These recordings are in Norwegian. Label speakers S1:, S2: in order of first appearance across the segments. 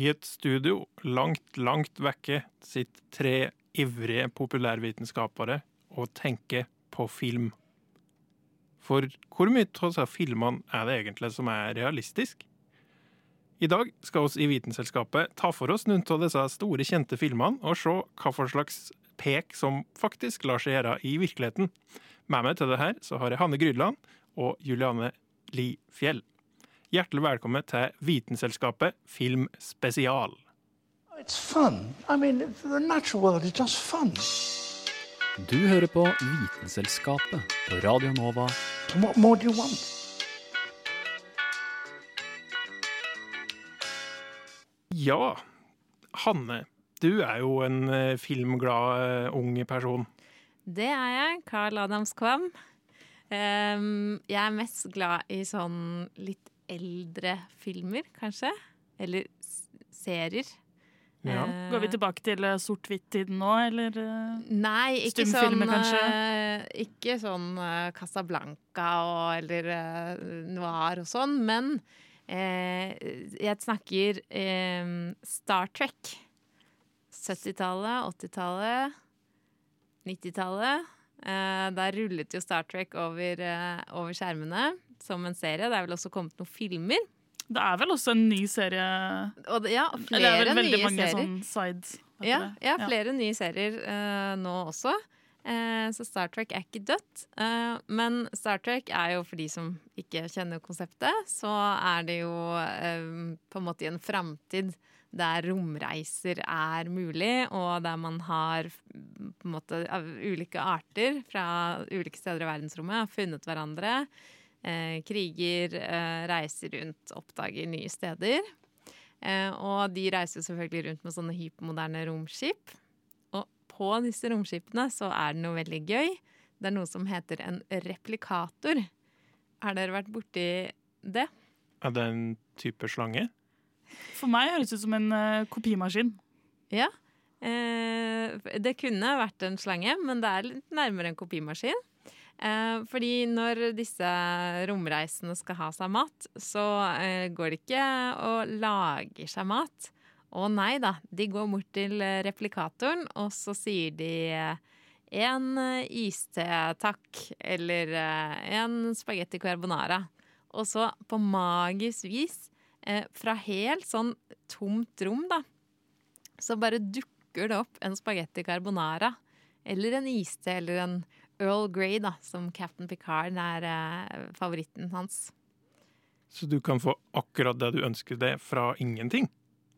S1: I et studio langt, langt vekke sitter tre ivrige populærvitenskapere og tenker på film. For hvor mye av disse filmene er det egentlig som er realistisk? I dag skal oss i Vitenselskapet ta for oss noen av disse store, kjente filmene og se hva for slags pek som faktisk lar seg gjøre i virkeligheten. Med meg til det her så har jeg Hanne Grydland og Juliane Li Fjell. Hjertelig velkommen til Vitenselskapet Filmspesial.
S2: It's fun. I mean, the natural world is just.
S3: Du hører på Vitenselskapet på Radio Nova.
S2: What more do you want?
S1: Ja, Hanne, du er jo en eh, filmglad eh, ung person.
S4: Det er jeg. Carl Adams Kvam. Ehm, jeg er mest glad i sånn litt eldre filmer, kanskje. Eller s- serier.
S1: Ja.
S4: Uh,
S5: Går vi tilbake til uh, sort-hvitt-tiden nå, eller? uh,
S4: Nei, ikke sånn,
S5: kanskje?
S4: eh, ikke sånn Casablanca og, eller noir og sånn, men eh, jeg snakker Star Trek. 70-tallet, 80-tallet, 90-tallet. Eh, der rullet jo Star Trek over, over skjermene som en serie. Det er vel også kommet noen filmer.
S5: Det er vel også en ny serie?
S4: Og det, ja,
S5: flere det er vel
S4: nye
S5: mange
S4: serier.
S5: sånn sides?
S4: ja, Ja, flere ja, nye serier uh, nå også. Uh, så Star Trek er ikke dødt. Uh, men Star Trek er jo for de som ikke kjenner konseptet, så er det jo på en måte i en framtid der romreiser er mulig, og der man har på en måte ulike arter fra ulike steder i verdensrommet har funnet hverandre. Eh, kriger, eh, reiser rundt, oppdager nye steder. Eh, og de reiser jo selvfølgelig rundt med sånne hypermoderne romskip. Og på disse romskipene så er det noe veldig gøy. Det er noe som heter en replikator. Har dere vært borti det?
S1: Er det en type slange?
S5: For meg høres det ut som en uh, kopimaskin.
S4: Ja. Eh, det kunne vært en slange, men det er litt nærmere en kopimaskin. Eh, fordi når disse romreisene skal ha seg mat, så eh, går det ikke og lager seg mat. Å nei da, de går bort til eh, replikatoren, og så sier de eh, en eh, iste, takk, eller en spagetti carbonara. Og så på magisk vis, eh, fra helt sånn tomt rom, da, så bare dukker det opp en spagetti carbonara. Eller en iste, eller en Earl Grey, da, som Captain Picard er eh, favoritten hans.
S1: Så du kan få akkurat det du ønsker deg fra ingenting?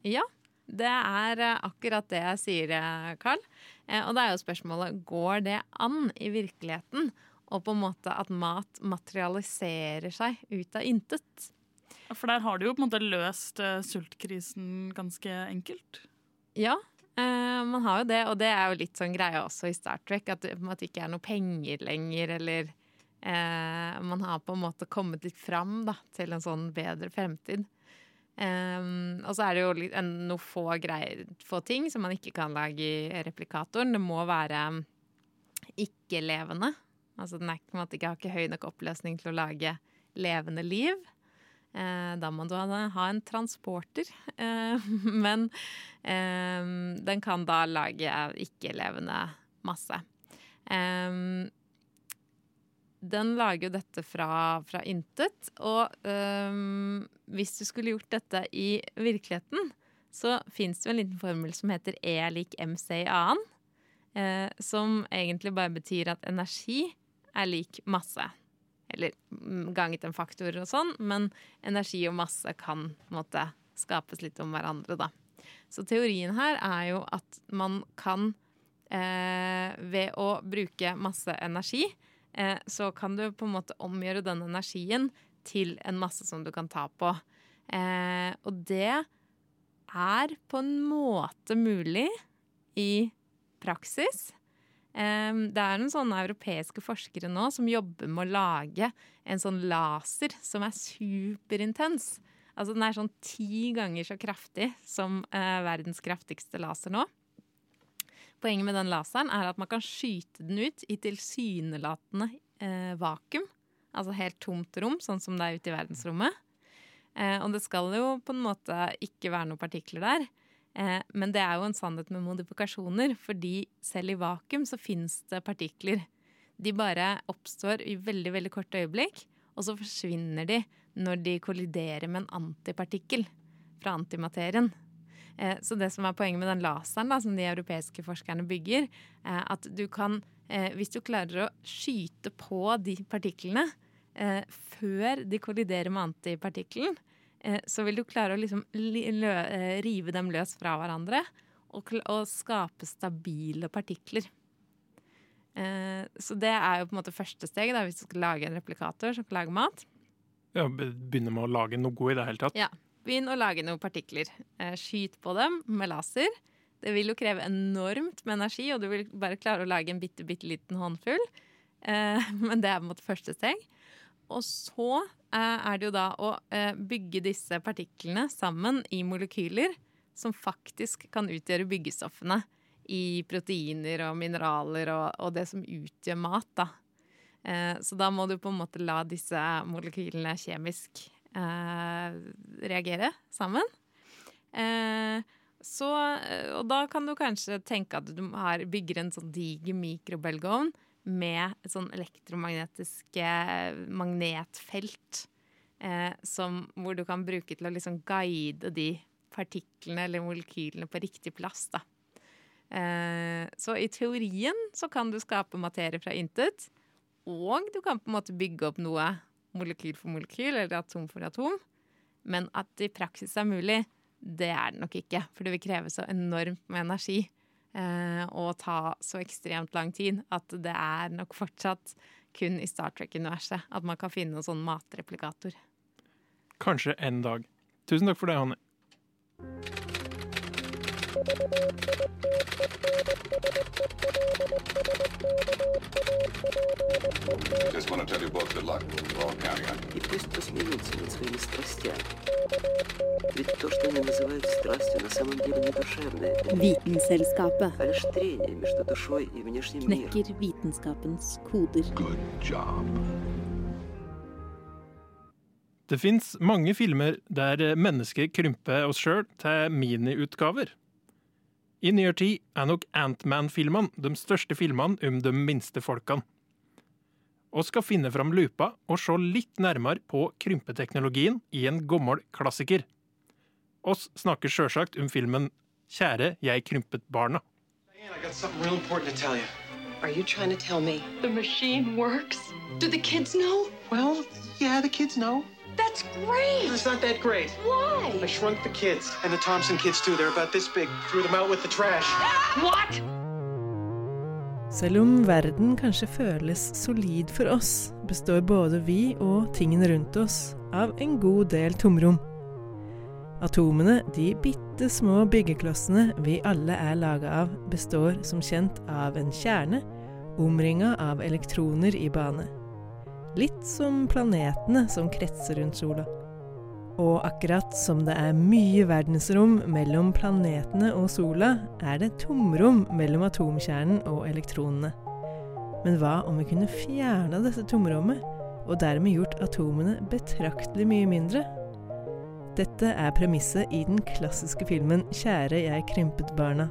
S4: Ja, det er eh, akkurat det jeg sier, eh, Carl. Eh, og da er jo spørsmålet går det an i virkeligheten? Og på en måte at mat materialiserer seg ut av intet.
S5: For der har du jo på en måte løst uh, sultkrisen ganske enkelt.
S4: Ja, eh, man har jo det, og det er jo litt sånn greie også i Star Trek, at det ikke er noe penger lenger, eller uh, man har på en måte kommet litt fram da, til en sånn bedre fremtid. Um, og så er det jo litt, en, noen få, greier, få ting som man ikke kan lage i replikatoren. Det må være ikke-levende. Altså den er på en måte ikke, har ikke høy nok oppløsning til å lage levende liv. Eh, da må du ha, en transporter. Eh, men eh, den kan da lage ikke-levende masse. Den lager jo dette fra, fra intet. Og hvis du skulle gjort dette i virkeligheten, så fins det jo en liten formel som heter E lik MC i annen. Som egentlig bare betyr at energi er lik masse. Eller mm, ganget en faktor og sånn, men energi og masse kan måte skapes litt om hverandre, da. Så teorien her er jo at man kan eh, Ved å bruke masse energi, eh, så kan du på en måte omgjøre den energien til en masse som du kan ta på. Eh, og det er på en måte mulig i praksis. Det er noen sånne europeiske forskere nå som jobber med å lage en sånn laser som er superintens. Altså den er sånn ti ganger så kraftig som eh, verdens kraftigste laser nå. Poenget med den laseren er at man kan skyte den ut i tilsynelatende eh, vakuum. Altså helt tomt rom, sånn som det er ute i verdensrommet. Eh, og det skal jo på en måte ikke være noen partikler der. Eh, men det er jo en sannhet med modifikasjoner, fordi selv i vakuum så fins det partikler. De bare oppstår i veldig, veldig kort øyeblikk, og så forsvinner de når de kolliderer med en antipartikkel fra antimaterien. Eh, så det som er poenget med den laseren da, som de europeiske forskerne bygger, er at du kan, eh, hvis du klarer å skyte på de partiklene eh, før de kolliderer med antipartikkelen, så vil du klare å liksom rive dem løs fra hverandre og, og skape stabile partikler. Så det er jo på en måte første steg da, hvis du skal lage en replikator som kan lage mat.
S1: Ja, Begynne med å lage noe i det hele tatt?
S4: Ja. Begynn å lage noen partikler. Eh, skyt på dem med laser. Det vil jo kreve enormt med energi, og du vil bare klare å lage en bitte, bitte liten håndfull. Eh, men det er på en måte første steg. Og så eh, er det jo da å bygge disse partiklene sammen i molekyler som faktisk kan utgjøre byggestoffene i proteiner og mineraler og, og det som utgjør mat. da. Så da må du på en måte la disse molekylene kjemisk eh, reagere sammen. Eh, så, eh, og da kan du kanskje tenke at du bygger en sånn diger mikrobølgeovn med et sånn elektromagnetisk magnetfelt eh, som, hvor du kan bruke til å liksom guide de partiklene eller molekylene på riktig plass. da. Eh, så i teorien så kan du skape materie fra intet. Og du kan på en måte bygge opp noe molekyl for molekyl eller atom for atom. Men at det i praksis er mulig, det er det nok ikke. For det vil kreve så enormt med energi eh, og ta så ekstremt lang tid at det er nok fortsatt kun i Star Trek-universet at man kan finne en sånn matreplikator.
S1: Kanskje en dag. Tusen takk for det, Hanne. Just want to tell you both good luck. We're all counting on you. И пусть посмеются над своими страстями. Ведь то, что они называют страстью, на самом деле не душевное. Vitenselskapet. А лишь трение между душой и внешним миром. Knekker vitenskapens koder. Good job. Det fins mange filmer der mennesker krymper oss sjøl til miniutgaver. I nyere tid er nok Antman-filmene de største filmene om de minste folkene. Og skal finne fram lupa og se litt nærmere på krympeteknologien i en gammel klassiker. Oss snakker sjølsagt om filmen 'Kjære, jeg krympet barna'. Diane. Are you trying to tell me the machine works? Do the kids know? Well, yeah, the kids know. That's great! It's not that great. Why? I shrunk the kids. And the Thompson kids, too. They're about this big. Threw them out with the trash. What? Selv om verden kanskje føles solid for oss, består både vi og tingene rundt oss av en god del tomrom. Atomene, de bitte små byggeklossene vi alle er laga av, består som kjent av en kjerne omringa av elektroner i bane. Litt som planetene som kretser rundt sola. Og akkurat som det er mye verdensrom mellom planetene og sola, er det tomrom mellom atomkjernen og elektronene. Men hva om vi kunne fjerna dette tomrommet, og dermed gjort atomene betraktelig mye mindre? Dette er premisset i den klassiske filmen 'Kjære, jeg krympet barna'.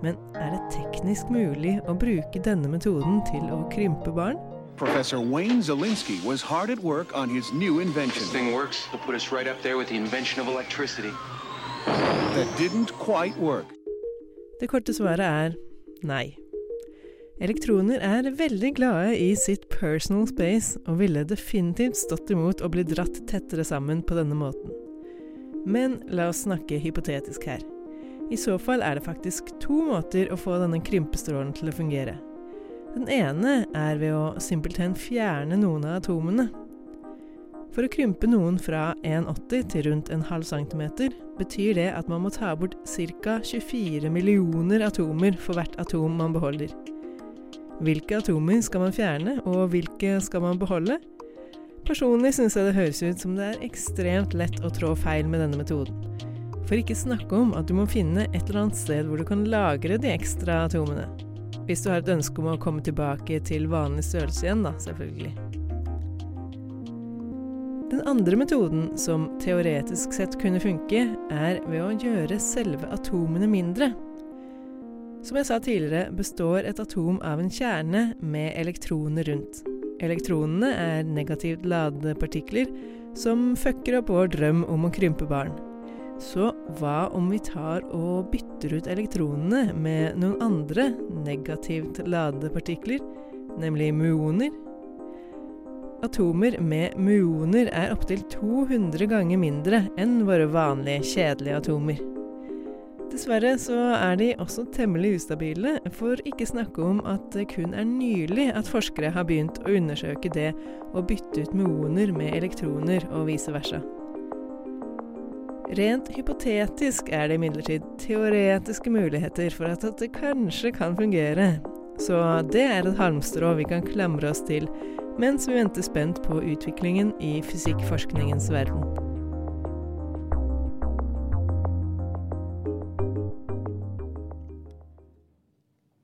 S1: Men er det teknisk mulig å bruke denne metoden til å krympe barn?
S6: Professor Wayne Zelinsky was hard at work on his new invention.
S7: This thing works. It'll put us right up there with the invention of electricity.
S6: That didn't quite work.
S8: Det korte svaret er nei. Elektroner er veldig glade i sitt personal space, og ville definitivt stått imot å bli dratt tettere sammen på denne måten. Men la oss snakke hypotetisk her. I så fall er det faktisk to måter å få denne krympestrålen til å fungere. Den ene er ved å simpelthen fjerne noen av atomene. For å krympe noen fra 1,80 til rundt en halv centimeter, betyr det at man må ta bort ca. 24 millioner atomer for hvert atom man beholder. Hvilke atomer skal man fjerne, og hvilke skal man beholde? Personlig syns jeg det høres ut som det er ekstremt lett å trå feil med denne metoden. For ikke snakke om at du må finne et eller annet sted hvor du kan lagre de ekstra atomene. Hvis du har et ønske om å komme tilbake til vanlig størrelse igjen, da, selvfølgelig. Den andre metoden, som teoretisk sett kunne funke, er ved å gjøre selve atomene mindre. Som jeg sa tidligere, består et atom av en kjerne med elektroner rundt. Elektronene er negativt ladede partikler som fucker opp vår drøm om å krympe barn. Så hva om vi tar og bytter ut elektronene med noen andre negativt ladede partikler, nemlig muoner? Atomer med muoner er opptil 200 ganger mindre enn våre vanlige, kjedelige atomer. Dessverre så er de også temmelig ustabile, for ikke snakke om at det kun er nylig at forskere har begynt å undersøke det å bytte ut muoner med elektroner og vice versa. Rent hypotetisk er det imidlertid teoretiske muligheter for at dette kanskje kan fungere, så det er et halmstrå vi kan klamre oss til mens vi venter spent på utviklingen i fysikkforskningens verden.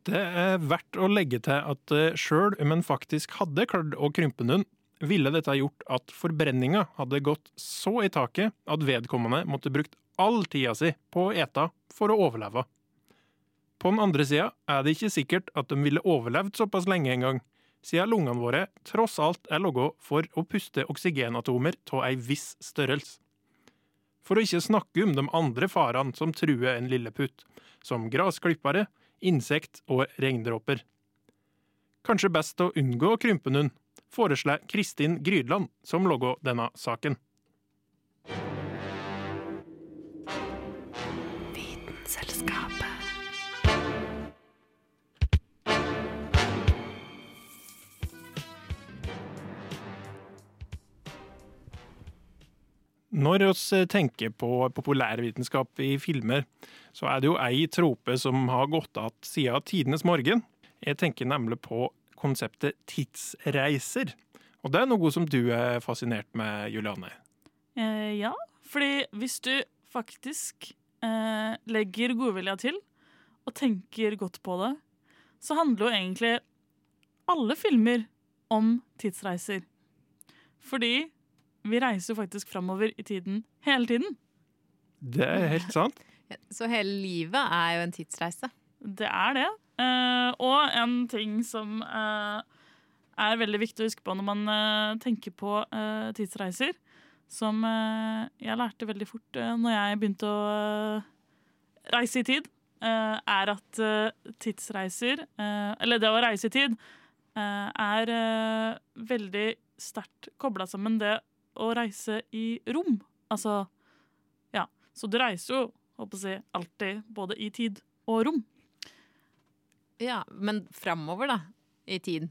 S1: Det er verdt å legge til at sjøl om en faktisk hadde klart å krympe den, ville dette gjort at forbrenninga hadde gått så i taket at vedkommende måtte brukt all tida si på å ete for å overleve. På den andre sida er det ikke sikkert at de ville overlevd såpass lenge engang, siden lungene våre tross alt er laga for å puste oksygenatomer av ei viss størrelse. For å ikke snakke om de andre farene som truer en lilleputt, som grasklippere, insekt og regndråper. Kanskje best å unngå å krympe noen, foreslår Kristin Grydland, som logger denne saken. Når vi tenker på populærvitenskap i filmer, så er det jo ei trope som har gått igjen siden tidenes morgen. Jeg tenker nemlig på konseptet tidsreiser. Og det er noe som du er fascinert med, Juliane?
S5: Eh, ja, fordi hvis du faktisk eh, legger godvilja til og tenker godt på det, så handler jo egentlig alle filmer om tidsreiser. Fordi vi reiser jo faktisk framover i tiden hele tiden.
S1: Det er helt sant.
S4: Så hele livet er jo en tidsreise.
S5: Det er det. Eh, og en ting som eh, er veldig viktig å huske på når man eh, tenker på tidsreiser, som jeg lærte veldig fort uh, når jeg begynte å reise i tid, er at tidsreiser, eller det å reise i tid, er veldig sterkt kobla sammen det å reise i rom. Altså, ja. Så du reiser jo, håper jeg, alltid både i tid og rom.
S4: Ja, men framover, da. I tid.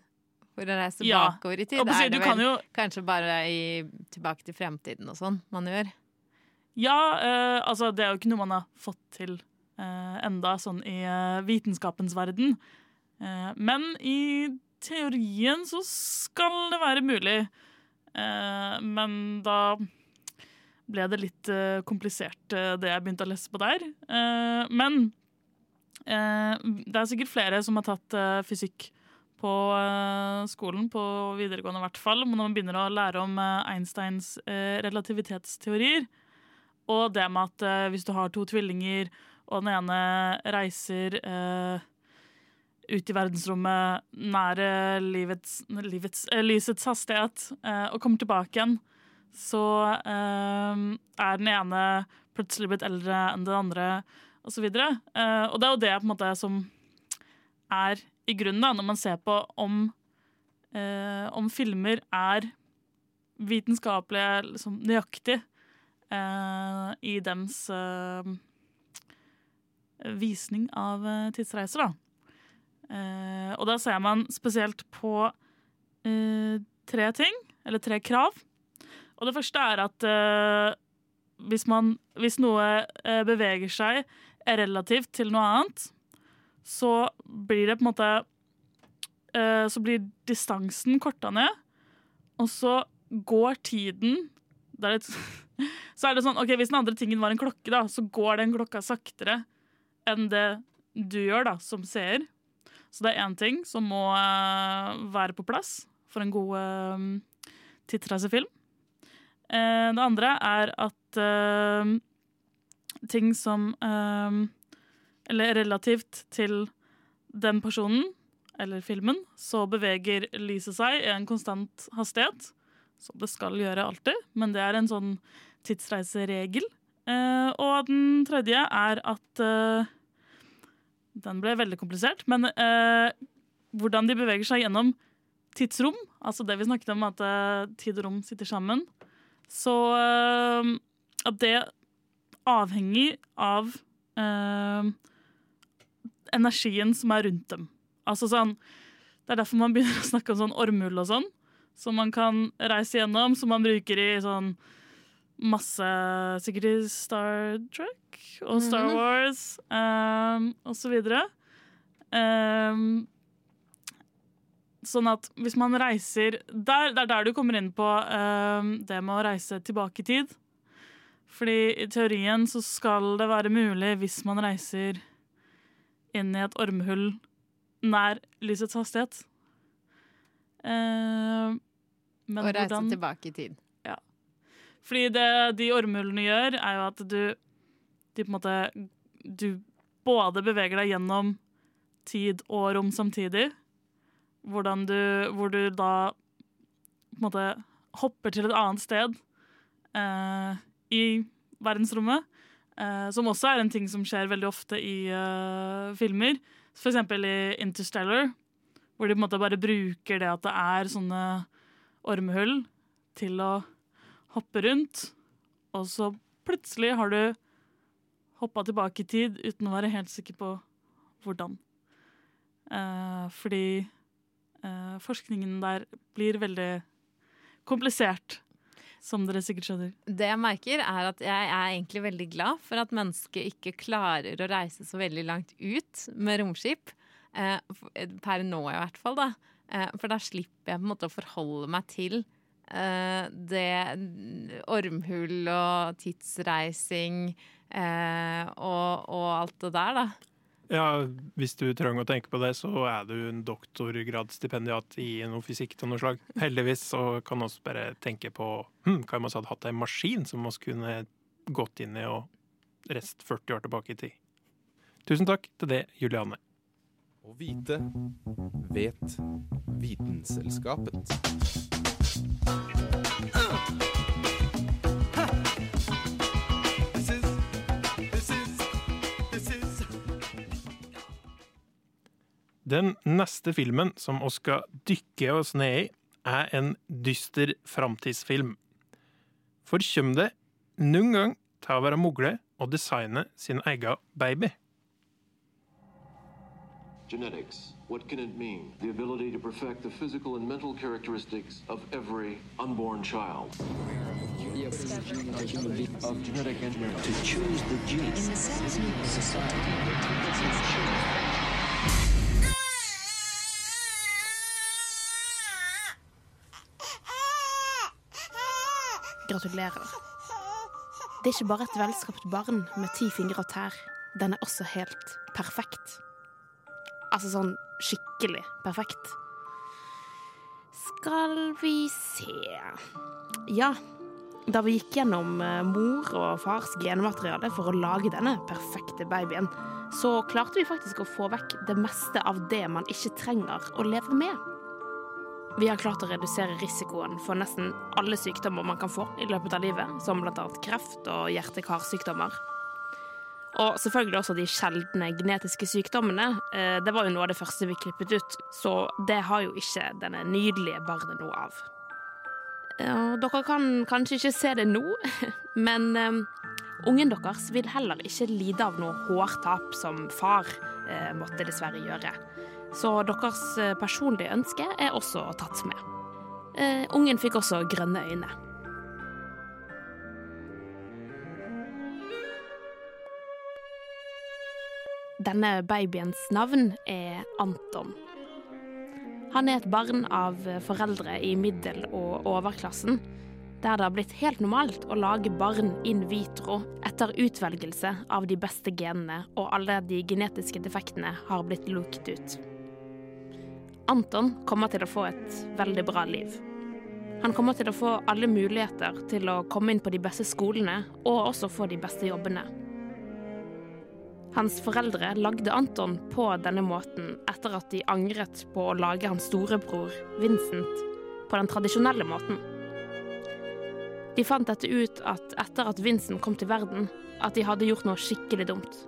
S4: For å reise
S5: Ja.
S4: bakover i tid
S5: Håper
S4: er det vel
S5: jo
S4: kanskje bare i, tilbake til fremtiden og sånn man gjør.
S5: Ja, eh, altså det er jo ikke noe man har fått til eh, enda sånn i eh, vitenskapens verden. Eh, men i teorien så skal det være mulig. Eh, men da ble det litt eh, komplisert, det jeg begynte å lese på der. Eh, men det er sikkert flere som har tatt eh, fysikk på eh, skolen, på videregående i hvert fall, når man begynner å lære om eh, Einsteins eh, relativitetsteorier. Og det med at eh, hvis du har to tvillinger, og den ene reiser eh, ut i verdensrommet nære livets, livets, eh, lysets hastighet eh, og kommer tilbake igjen, så eh, er den ene plutselig blitt eldre enn den andre, osv. Eh, og det er jo det på en måte som er i grunnen, da, når man ser på om, eh, om filmer er vitenskapelige liksom, nøyaktig eh, i dems eh, visning av tidsreiser, da. Og da ser man spesielt på tre ting, eller tre krav. Og det første er at hvis, man, hvis noe beveger seg relativt til noe annet, så blir det på en måte eh, Så blir distansen korta ned, og så går tiden det er litt, Så er det sånn, ok, Hvis den andre tingen var en klokke, da, så går den klokka saktere enn det du gjør da, som seer. Så det er én ting som må eh, være på plass for en god uh, tittreisefilm. Eh, det andre er at eh, ting som um, Eller relativt til den personen eller filmen, så beveger lyset seg i en konstant hastighet. Som det skal gjøre alltid, men det er en sånn tidsreiseregel. Uh, og den tredje er at uh, Den ble veldig komplisert, men uh, hvordan de beveger seg gjennom tidsrom, altså det vi snakket om, at tid og rom sitter sammen, så at det avhenger av eh, energien som er rundt dem. Altså sånn, Det er derfor man begynner å snakke om sånn ormhull og sånn, som man kan reise gjennom, som man bruker i sånn masse Sikkert i Star Trek og Star
S4: Mhm.
S5: Wars um, og så videre. Um, sånn at hvis man reiser der, Det er der du kommer inn på um, det med å reise tilbake i tid. Fordi i teorien så skal det være mulig hvis man reiser inn i et ormehull nær lysets hastighet. Eh, men
S4: Og reise
S5: hvordan-
S4: tilbake i tid.
S5: Ja. Fordi det de ormehullene gjør, er jo at du de på en måte Du både beveger deg gjennom tid og rom samtidig. Hvordan du, hvor du da på en måte hopper til et annet sted eh, i verdensrommet. Uh, som også er en ting som skjer veldig ofte i uh, filmer. Eksempel i Interstellar, hvor de på en måte bare bruker det at det er sånne ormehull til å hoppe rundt. Og så plutselig har du hoppa tilbake i tid uten å være helt sikker på hvordan. Uh, fordi forskningen der blir veldig komplisert, som dere sikkert skjønner.
S4: Det jeg merker, er at jeg er egentlig veldig glad for at mennesket ikke klarer å reise så veldig langt ut med romskip. Eh, per nå, i hvert fall. da. Eh, for da slipper jeg på en måte å forholde meg til eh, det ormhull og tidsreising eh, og, og alt det der, da.
S1: Ja, Hvis du trenger å tenke på det, så er du en doktorgradsstipendiat i noe fysikk av noe slag. Heldigvis så kan vi også bare tenke på hm, hva om vi hadde hatt en maskin som vi kunne gått inn i og rest 40 år tilbake i tid. Tusen takk til det, Juliane.
S9: Å vite vet Vitenselskapet.
S1: Den neste filmen som vi skal dykke oss ned i, er en dyster framtidsfilm. For kommer det noen gang til å være mulig å designe sin egen baby?
S7: Genetics. What can it mean? The ability to perfect the physical and mental characteristics of every unborn child.
S10: of genetic engineering to choose the genes.
S11: Gratulerer. Det er ikke bare et velskapt barn med ti fingre og tær. Den er også helt perfekt. Altså sånn skikkelig perfekt. Skal vi se Ja, da vi gikk gjennom eh, mor og fars genmateriale for å lage denne perfekte babyen, så klarte vi faktisk å få vekk det meste av det man ikke trenger å leve med. Vi har klart å redusere risikoen for nesten alle sykdommer man kan få i løpet av livet, som bl.a. kreft og hjerte-karsykdommer. Og selvfølgelig også de sjeldne genetiske sykdommene. Eh, Det var jo noe av det første vi klippet ut, så det har jo ikke denne nydelige barnet noe av. Dere kan kanskje ikke se det nå, men eh, ungen deres vil heller ikke lide av noe hårtap som far eh, måtte dessverre gjøre så deres eh, personlige ønske er også tatt med. Eh, ungen fikk også grønne øyne. Denne babyens navn er Anton. Han er et barn av foreldre i middel- og overklassen, der det har blitt helt normalt å lage barn in vitro etter utvelgelse av de beste genene, og alle de genetiske defektene har blitt luket ut. Anton kommer til å få et veldig bra liv. Han kommer til å få alle muligheter til å komme inn på de beste skolene, og også få de beste jobbene. Hans foreldre lagde Anton på denne måten etter at de angret på å lage hans storebror Vincent på den tradisjonelle måten. De fant dette ut at etter at Vincent kom til verden, at de hadde gjort noe skikkelig dumt,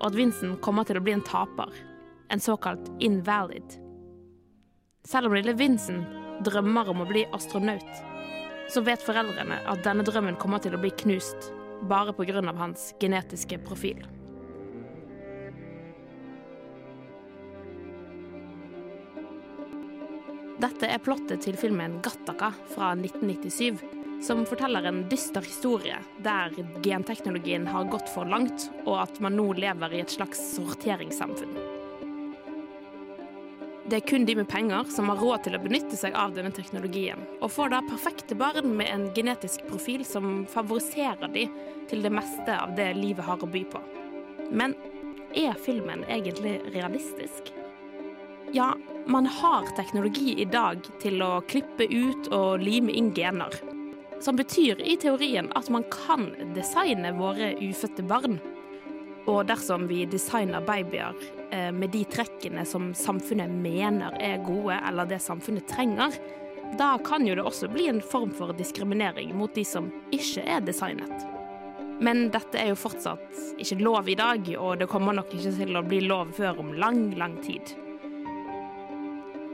S11: og at Vincent kommer til å bli en taper, en såkalt invalid. Selv om lille Vincent drømmer om å bli astronaut, så vet foreldrene at denne drømmen kommer til å bli knust bare pga. hans genetiske profil. Dette er plottet til filmen 'Gattaka' fra 1997, som forteller en dyster historie der genteknologien har gått for langt, og at man nå lever i et slags sorteringssamfunn. Det er kun de med penger som har råd til å benytte seg av denne teknologien, og får da perfekte barn med en genetisk profil som favoriserer de til det meste av det livet har å by på. Men er filmen egentlig realistisk? Ja, man har teknologi i dag til å klippe ut og lime inn gener. Som betyr i teorien at man kan designe våre ufødte barn. Og dersom vi designer babyer med de trekkene som samfunnet mener er gode, eller det samfunnet trenger, da kan jo det også bli en form for diskriminering mot de som ikke er designet. Men dette er jo fortsatt ikke lov i dag, og det kommer nok ikke til å bli lov før om lang, lang tid.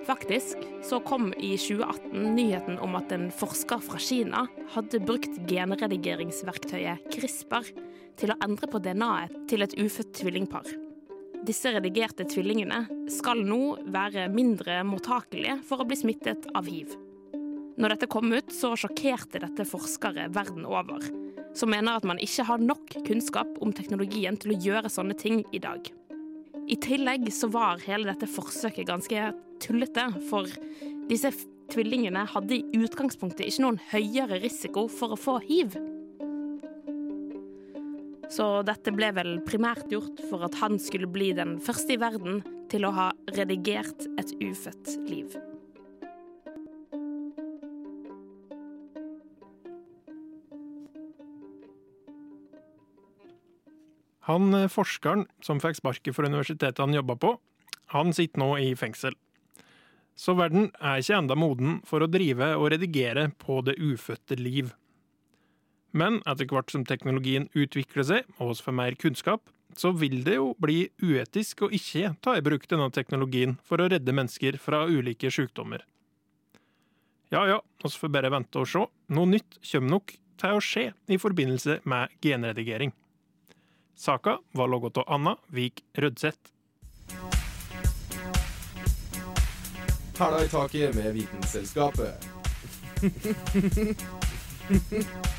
S11: Faktisk så kom i 2018 nyheten om at en forsker fra Kina hadde brukt genredigeringsverktøyet CRISPR til å endre på DNA-et til et ufødt tvillingpar. Disse redigerte tvillingene skal nå være mindre mottakelige for å bli smittet av hiv. Når dette kom ut, så sjokkerte dette forskere verden over, som mener at man ikke har nok kunnskap om teknologien til å gjøre sånne ting i dag. I tillegg så var hele dette forsøket ganske tullete, for disse tvillingene hadde i utgangspunktet ikke noen høyere risiko for å få hiv. Så dette ble vel primært gjort for at han skulle bli den første i verden til å ha redigert et ufødt liv.
S1: Han eh, forskeren som fikk sparket for universitetet han jobba på, han sitter nå i fengsel. Så verden er ikke enda moden for å drive og redigere på det ufødte liv. Men etter hvert som teknologien utvikler seg, og oss får mer kunnskap, så vil det jo bli uetisk å ikke ta i bruk denne teknologien for å redde mennesker fra ulike sykdommer. Ja ja, oss får bare vente og se. Noe nytt kommer nok til å skje i forbindelse med genredigering. Saka var laget av Anna Vik Rødseth.
S9: Hæla i taket med Vitenselskapet.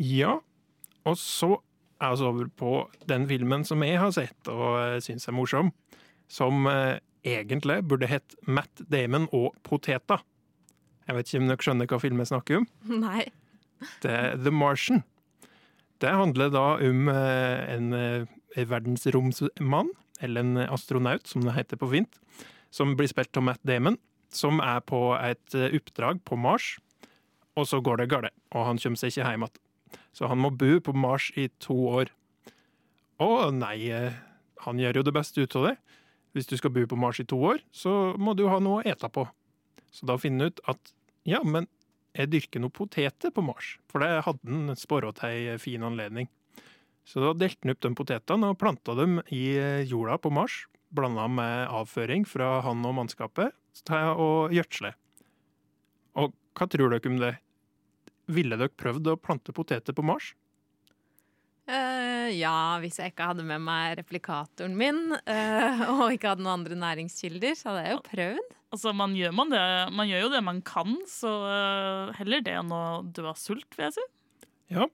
S1: Ja, og så er vi over på den filmen som jeg har sett og uh, syns er morsom. Som eh, egentlig burde hett Matt Damon og poteta. Jeg vet ikke om dere skjønner hva filmen snakker om?
S4: Nei.
S1: Det er The Martian. Det handler da om eh, en eh, verdensromsmann, eller en astronaut som det heter på fint, som blir spilt av Matt Damon, som er på et eh, oppdrag på Mars, og så går det galt, og han kommer seg ikke hjem igjen. Så han må bo på Mars i to år. Å nei, eh, han gjør jo det beste ut av det. Hvis du skal bo på Mars i to år, så må du ha noe å ete på. Så da finner han ut at ja, men jeg dyrker noen poteter på Mars, for det hadde han spåra til ei fin anledning. Så da delte han opp de potetene og planta dem i jorda på Mars, blanda med avføring fra han og mannskapet, til å gjødsle. Og hva tror dere om det? Ville dere prøvd å plante poteter på Mars?
S4: Uh, ja, hvis jeg ikke hadde med meg replikatoren min uh, og ikke hadde noen andre næringskilder, så hadde jeg jo prøvd.
S5: Altså, man gjør, man det, man gjør jo det man kan, så uh, heller det enn å dø av sult, vil jeg si.
S1: Ja,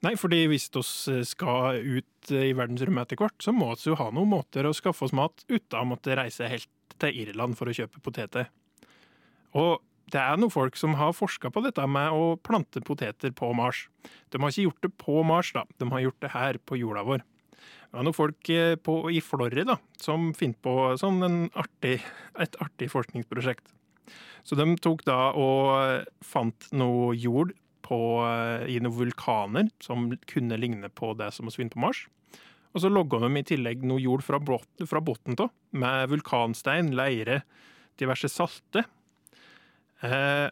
S1: Nei, fordi hvis vi skal ut i verdensrommet etter hvert, så må vi jo ha noen måter å skaffe oss mat uten å måtte reise helt til Irland for å kjøpe poteter. Og det er noen folk som har forska på dette med å plante poteter på Mars. De har ikke gjort det på Mars, da. De har gjort det her på jorda vår. Det er noen folk eh, på, i Florida som finner på sånn artig, et artig forskningsprosjekt. Så de tok da og fant noe jord på, eh, i noen vulkaner som kunne ligne på det som vi finner på Mars. Og så logga de i tillegg noe jord fra, fra bunnen av, med vulkanstein, leire, diverse salte. Eh,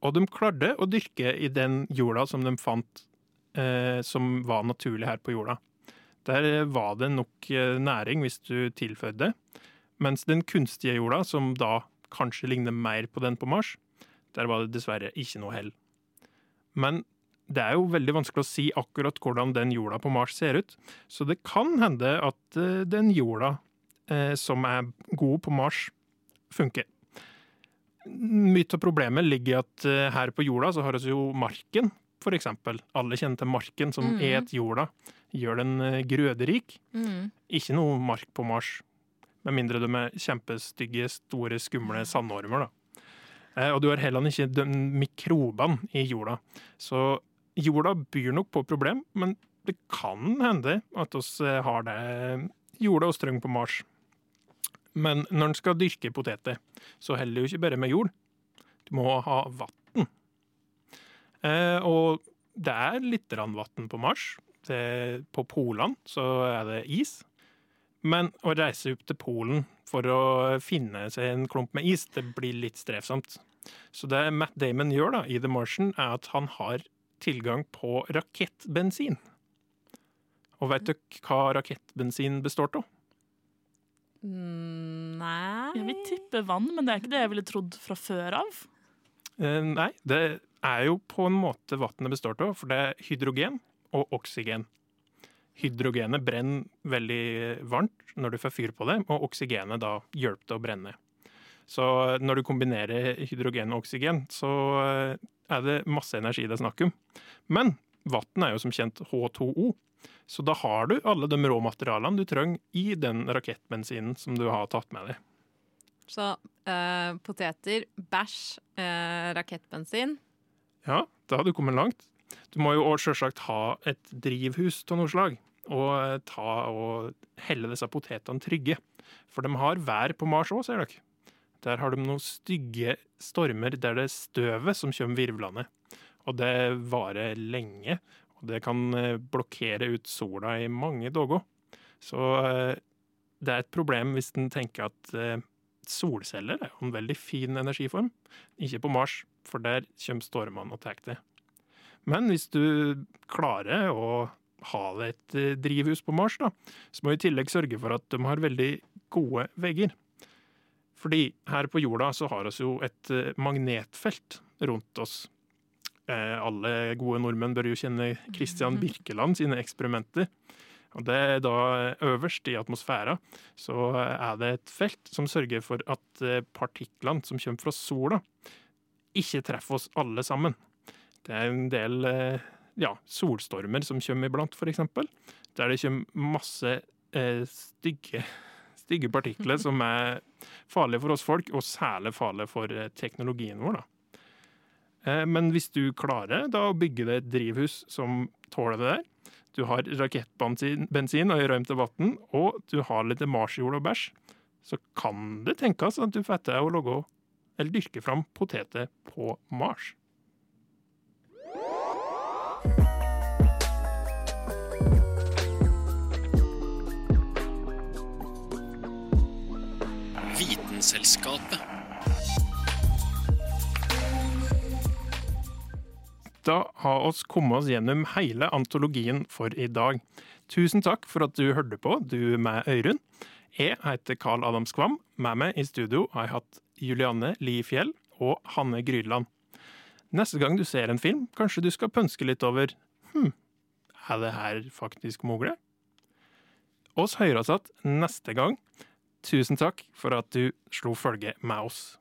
S1: og de klarte å dyrke i den jorda som de fant eh, som var naturlig her på jorda. Der var det nok eh, næring hvis du tilfødde. Mens den kunstige jorda, som da kanskje ligner mer på den på Mars, der var det dessverre ikke noe hell. Men det er jo veldig vanskelig å si akkurat hvordan den jorda på Mars ser ut, så det kan hende at eh, den jorda eh, som er god på Mars, funker. Mye av problemet ligger i at eh, her på jorda så har vi jo marken, for eksempel. Alle kjenner til marken som
S4: Mm.
S1: et jorda. Gjør den eh, grøderik.
S4: Mm.
S1: Ikke noe mark på Mars. Med mindre de er kjempestygge, store, skumle sandormer, da. Og du har heller ikke de mikrobene i jorda. Så jorda byr nok på problem, men det kan hende at vi har det jorda og strøng på Mars. Men når en skal dyrke poteter, så heller det jo ikke bare med jord. Du må ha vann. Eh, og det er litt vann på Mars. Det, på Polene så er det is. Men å reise opp til Polen for å finne seg en klump med is, det blir litt strevsomt. Så det Matt Damon gjør da, i The Martian, er at han har tilgang på rakettbensin. Og vet du hva rakettbensin består av?
S4: Mm, nei
S5: Jeg vil tippe vann, men det er ikke det jeg ville trodd fra før av.
S1: Eh, nei, det er jo på en måte vannet består av, for det er hydrogen og oksygen. Hydrogenet brenner veldig varmt når du får fyr på det, og oksygenet da hjelper til å brenne. Så når du kombinerer hydrogen og oksygen, så eh, er det masse energi det er snakk om. Men vann er jo som kjent H2O, så da har du alle de råmaterialene du trenger i den rakettbensinen som du har tatt med deg.
S4: Så eh, poteter, bæsj, eh, rakettbensin.
S1: Ja, da har du kommet langt. Du må jo sjølsagt ha et drivhus av noe slag, og eh, ta og helle disse potetene trygge. For de har vær på Mars òg, ser dere. Der har de noen stygge stormer der det er støvet som kommer virvlende. Og det varer lenge, og det kan eh, blokkere ut sola i mange dager. Så eh, det er et problem hvis en tenker at eh, solceller er en veldig fin energiform. Ikke på Mars, for der kommer stormene og tar det. Men hvis du klarer å ha det et drivhus på Mars, da, så må du i tillegg sørge for at de har veldig gode vegger. Fordi her på jorda så har vi jo et eh, magnetfelt rundt oss. Eh, alle gode nordmenn bør jo kjenne Christian Birkeland sine eksperimenter. Og det er da øverst i atmosfæra så er det et felt som sørger for at eh, partiklene som kommer fra sola, ikke treffer oss alle sammen. Det er en del ja, solstormer som kommer iblant, eksempel. Der det kommer masse eh, stygge, stygge partikler som er farlige for oss folk, og særlig farlige for eh, teknologien vår. Da. Eh, men hvis du klarer da å bygge deg et drivhus som tåler det der, du har rakettbensin og rømt vann, og du har litt marsjord og bæsj, så kan det tenkes at du får til å logge, eller dyrke fram poteter på Mars.
S3: Vitenselskapet.
S1: Da har oss kommet oss gjennom hele antologien for i dag. Tusen takk for at du hørte på, du med Øyrund. Jeg heter Carl Adam Skvam. Med meg i studio har jeg hatt Julianne Li Fjell og Hanne Grydland. Neste gang du ser en film, kanskje du skal pønske litt over Hm, er det her faktisk mulig? Oss høres igjen neste gang. Tusen takk for at du slo følge med oss.